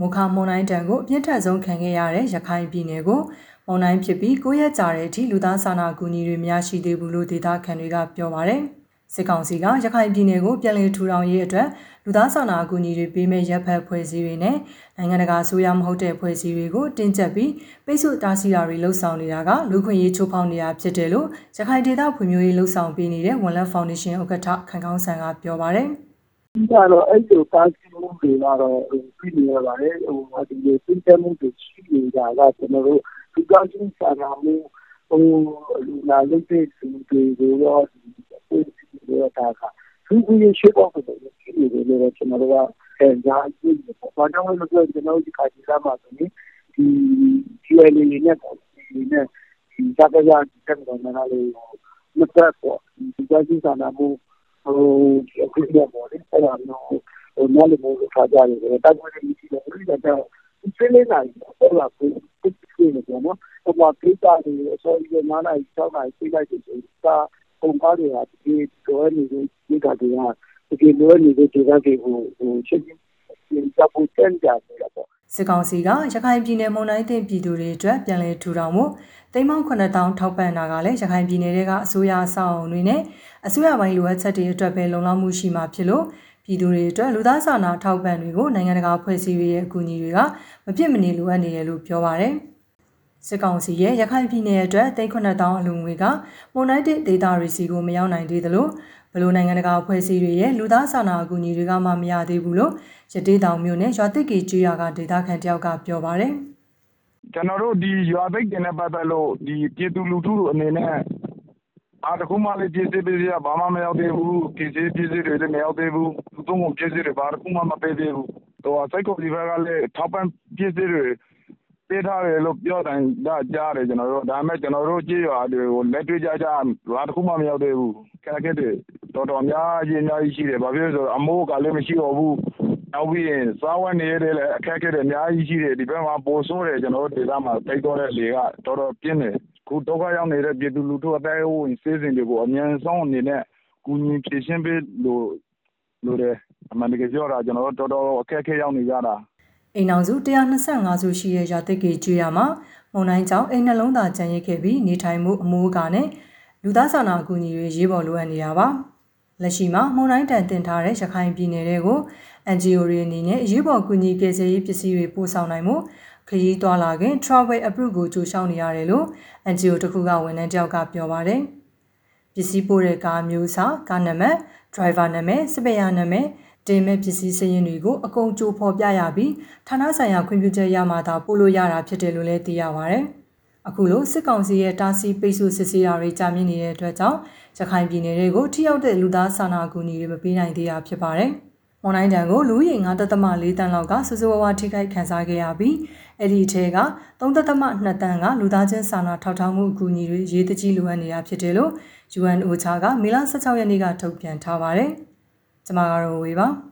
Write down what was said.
မုခမွန်တိုင်းတန်ကိုအပြစ်ထက်ဆုံးခံခဲ့ရတဲ့ရခိုင်ပြည်နယ်ကိုမွန်တိုင်းဖြစ်ပြီး9ရက်ကြာတဲ့အထိလူသားစာနာကူညီတွေမရရှိသေးဘူးလို့ဒေသခံတွေကပြောပါတယ်။စစ်ကောင်စီကရခိုင်ပြည်နယ်ကိုပြည်လည်ထူထောင်ရေးအတွက်လူသားစာနာအကူအညီတွေပေးမဲ့ရပ်ဖက်ဖွဲ့စည်းတွေနဲ့နိုင်ငံတကာအစိုးရမဟုတ်တဲ့ဖွဲ့စည်းတွေကိုတင်းကျပ်ပြီးပိတ်ဆို့တားဆီးတာတွေလှုံ့ဆော်နေတာကလူခွင့်ရေးချိုးဖောက်နေတာဖြစ်တယ်လို့ရခိုင်ဒေသဖွံ့ဖြိုးရေးလှုံ့ဆော်ပေးနေတဲ့ဝန်လက်ဖောင်ဒေးရှင်းဥက္ကဋ္ဌခန့်ကောင်းဆန်ကပြောပါတယ်။ ဒီကတော့ အဲ့လိုတားဆီးမှုတွေကတော့ပြည်နေရပါတယ်ဟိုဒီလိုသိတဲ့မှုတွေ ရှိနေတာက ကျွန်တော်တို့ဒီကချင်းစာနာမှုဟိုလူလာလို့တဲ့သူတွေကိုတော့ဒီပြည်တွေတာကသူကရရှိဖို့ဆိုတော့ရှိနေတယ်လို့ ကျွန်တော်တို့ကအဲညာကြည့်တယ်။ဘာကြောင့်လဲဆိုတော့ ကျွန်တော်ဒီခါကြီးကမှဆိုရင်ဒီ QLA နဲ့ပေါ့ဒီနဲ့ဒီသက်ကရတဲ့ကောင်မနာလေးမသက်ပေါ့ဒီကချင်းစာနာမှု ဟိုအခုရပေါ်တယ်အဲ့ဒါမျိုးဟိုနားလည်မှုထားကြတယ်တိုက်ပွဲတွေရှိတယ်အဲ့ဒါကြောင့်ဒီစနေနိုင်တော့လာကိုတစ်ခုနေတယ်နော်ဟိုမှာကိစ္စတွေအစောကြီးနားနိုင်၆နိုင်ပြလိုက်တယ်ဆိုတာပုံကားတွေကဒီတော့နေတဲ့ဒီကတည်းကဒီလိုနေတဲ့ဒေသတွေကိုဟိုချက်ချင်းတပ်ဖို့တန်ကြတယ်ပေါ့ စစ်ကောင်စီကရခိုင်ပြည်နယ်မုံတိုင်းတင်ပြည်သူတွေအတွက်ပြန်လည်ထူထောင်မှုတိမ်မောင်း9000ထောက်ပံ့တာကလည်းရခိုင်ပြည်နယ်ကအစိုးရအဆောက်အုံတွေနဲ့အစိုးရပိုင်းလိုအပ်ချက်တွေအတွက်ပဲလုံလောက်မှုရှိမှာဖြစ်လို့ပြည်သူတွေအတွက်လူသားစာနာထောက်ပံ့တွေကိုနိုင်ငံတကာဖွဲ့စည်းရေးရဲ့အကူအညီတွေကမဖြစ်မနေလိုအပ်နေတယ်လို့ပြောပါရယ် စစ်ကောင်စီရဲ့ရခိုင်ပြည်နယ်အတွက်3000အလူငွေကမွန်နိုင်တဲ့ဒေတာရီစီကိုမရောက်နိုင်သေးသလိုဘလို့နိုင်ငံတကာအဖွဲ့အစည်းတွေရဲ့လူသားစာနာအကူအညီတွေကမှမရသေးဘူးလို့ရတေးတောင်မြို့နယ်ရွာတစ်ကီကျွော်ကဒေတာခန်တယောက်ကပြောပါတယ်ကျွန်တော်တို့ဒီရွာသိက်တင်နဲ့ပတ်သက်လို့ဒီပြည်သူလူထုအနေနဲ့အားတခုမှလည်းပြည်စစ်ပြည်စစ်ဘာမှမရောက်သေးဘူးပြည်စစ်ပြည်စစ်တွေလည်းမရောက်သေးဘူးသူတို့ကပြည်စစ်တွေဘာတခုမှမပေးသေးဘူးတော့စိုက်ကိုဒီဘက်ကလည်းထောက်ပံ့ပြည်စစ်တွေ ပေးထားတယ်လို့ပြောတယ်ဒါကြားတယ်ကျွန်တော်တို့ဒါပေမဲ့ကျွန်တော်တို့ကြေးရွာတွေကိုလက်တွေ့ကြကြဘာတခုမှမရောက်သေးဘူးခက်ခဲတယ်တော်တော်များကြီးအများကြီးရှိတယ်ဘာဖြစ်လို့ဆိုတော့အမိုးကလည်းမရှိတော့ဘူးနောက်ပြီးရင်စားဝတ်နေရတယ်လည်းအခက်အခဲတွေအများကြီးရှိတယ်ဒီဘက်မှာပိုဆိုးတယ်ကျွန်တော်တို့ဒေသမှာတိတ်တော့တဲ့လေကတော်တော်ပြင်းတယ်ခုဒုက္ခရောက်နေတဲ့ပြည်သူလူထုအတိုင်းဟိုစေစဉ်တွေကိုအမြန်ဆုံးအနေနဲ့ကူညီဖြည့်ရှင်းပေးလို့လို့တယ်အမှန်တကယ်ပြောတာကျွန်တော်တို့တော်တော်အခက်အခဲရောက်နေကြတာ အိမ်အောင်စု125စုရှိတဲ့ရာသစ်ကေကျွေးရမှာမုံတိုင်းကြောင့်အိမ်နှလုံးသားကျန်ရစ်ခဲ့ပြီးနေထိုင်မှုအမိုးအကာနဲ့လူသားစာနာအကူအညီတွေရေးပေါ်လိုအပ်နေတာပါလက်ရှိမှာမုံတိုင်းတန်တင်ထားတဲ့ရခိုင်ပြည်နယ်တွေကို NGO တွေအနေနဲ့အရေးပေါ်ကူညီကယ်ဆယ်ရေးပစ္စည်းတွေပို့ဆောင်နိုင်မှုခရီးသွားလာခင် travel approve ကိုကြိုရှောင်နေရတယ်လို့ NGO တခုကဝန်ထမ်းတယောက်ကပြောပါတယ်ပစ္စည်းပို့တဲ့ကားမျိုးစားကားနံပါတ် driver နာမည်စပယ်ယာနာမည် တင်မဲ့ပစ္စည်းစရင်တွေကိုအကုန်ကြိုဖော်ပြရပြီးဌာနဆိုင်ရာခွင့်ပြုချက်ရမှသာပို့လို့ရတာဖြစ်တယ်လို့လည်းသိရပါဗျ။အခုလိုစစ်ကောင်စီရဲ့တားဆီးပိတ်ဆို့စစ်ဆေးတာတွေကြာမြင့်နေတဲ့အတွက်ကြောင့်ရခိုင်ပြည်နယ်တွေကိုထိရောက်တဲ့လူသားစာနာကူညီတွေမပေးနိုင်သေးတာဖြစ်ပါတယ်။အွန်လိုင်းတန်ကိုလူရေ9.4တန်းလောက်ကစစဝဝထိခိုက်ခံစားခဲ့ရပြီးအဲ့ဒီအထက်က3.2တန်းကလူသားချင်းစာနာထောက်ထားမှုအကူအညီတွေရေးတကြီးလိုအပ်နေတာဖြစ်တယ်လို့ UNOCHA ကမေလ16ရက်နေ့ကထုတ်ပြန်ထားပါတယ်။ ကျမကတော့ဝေပါ။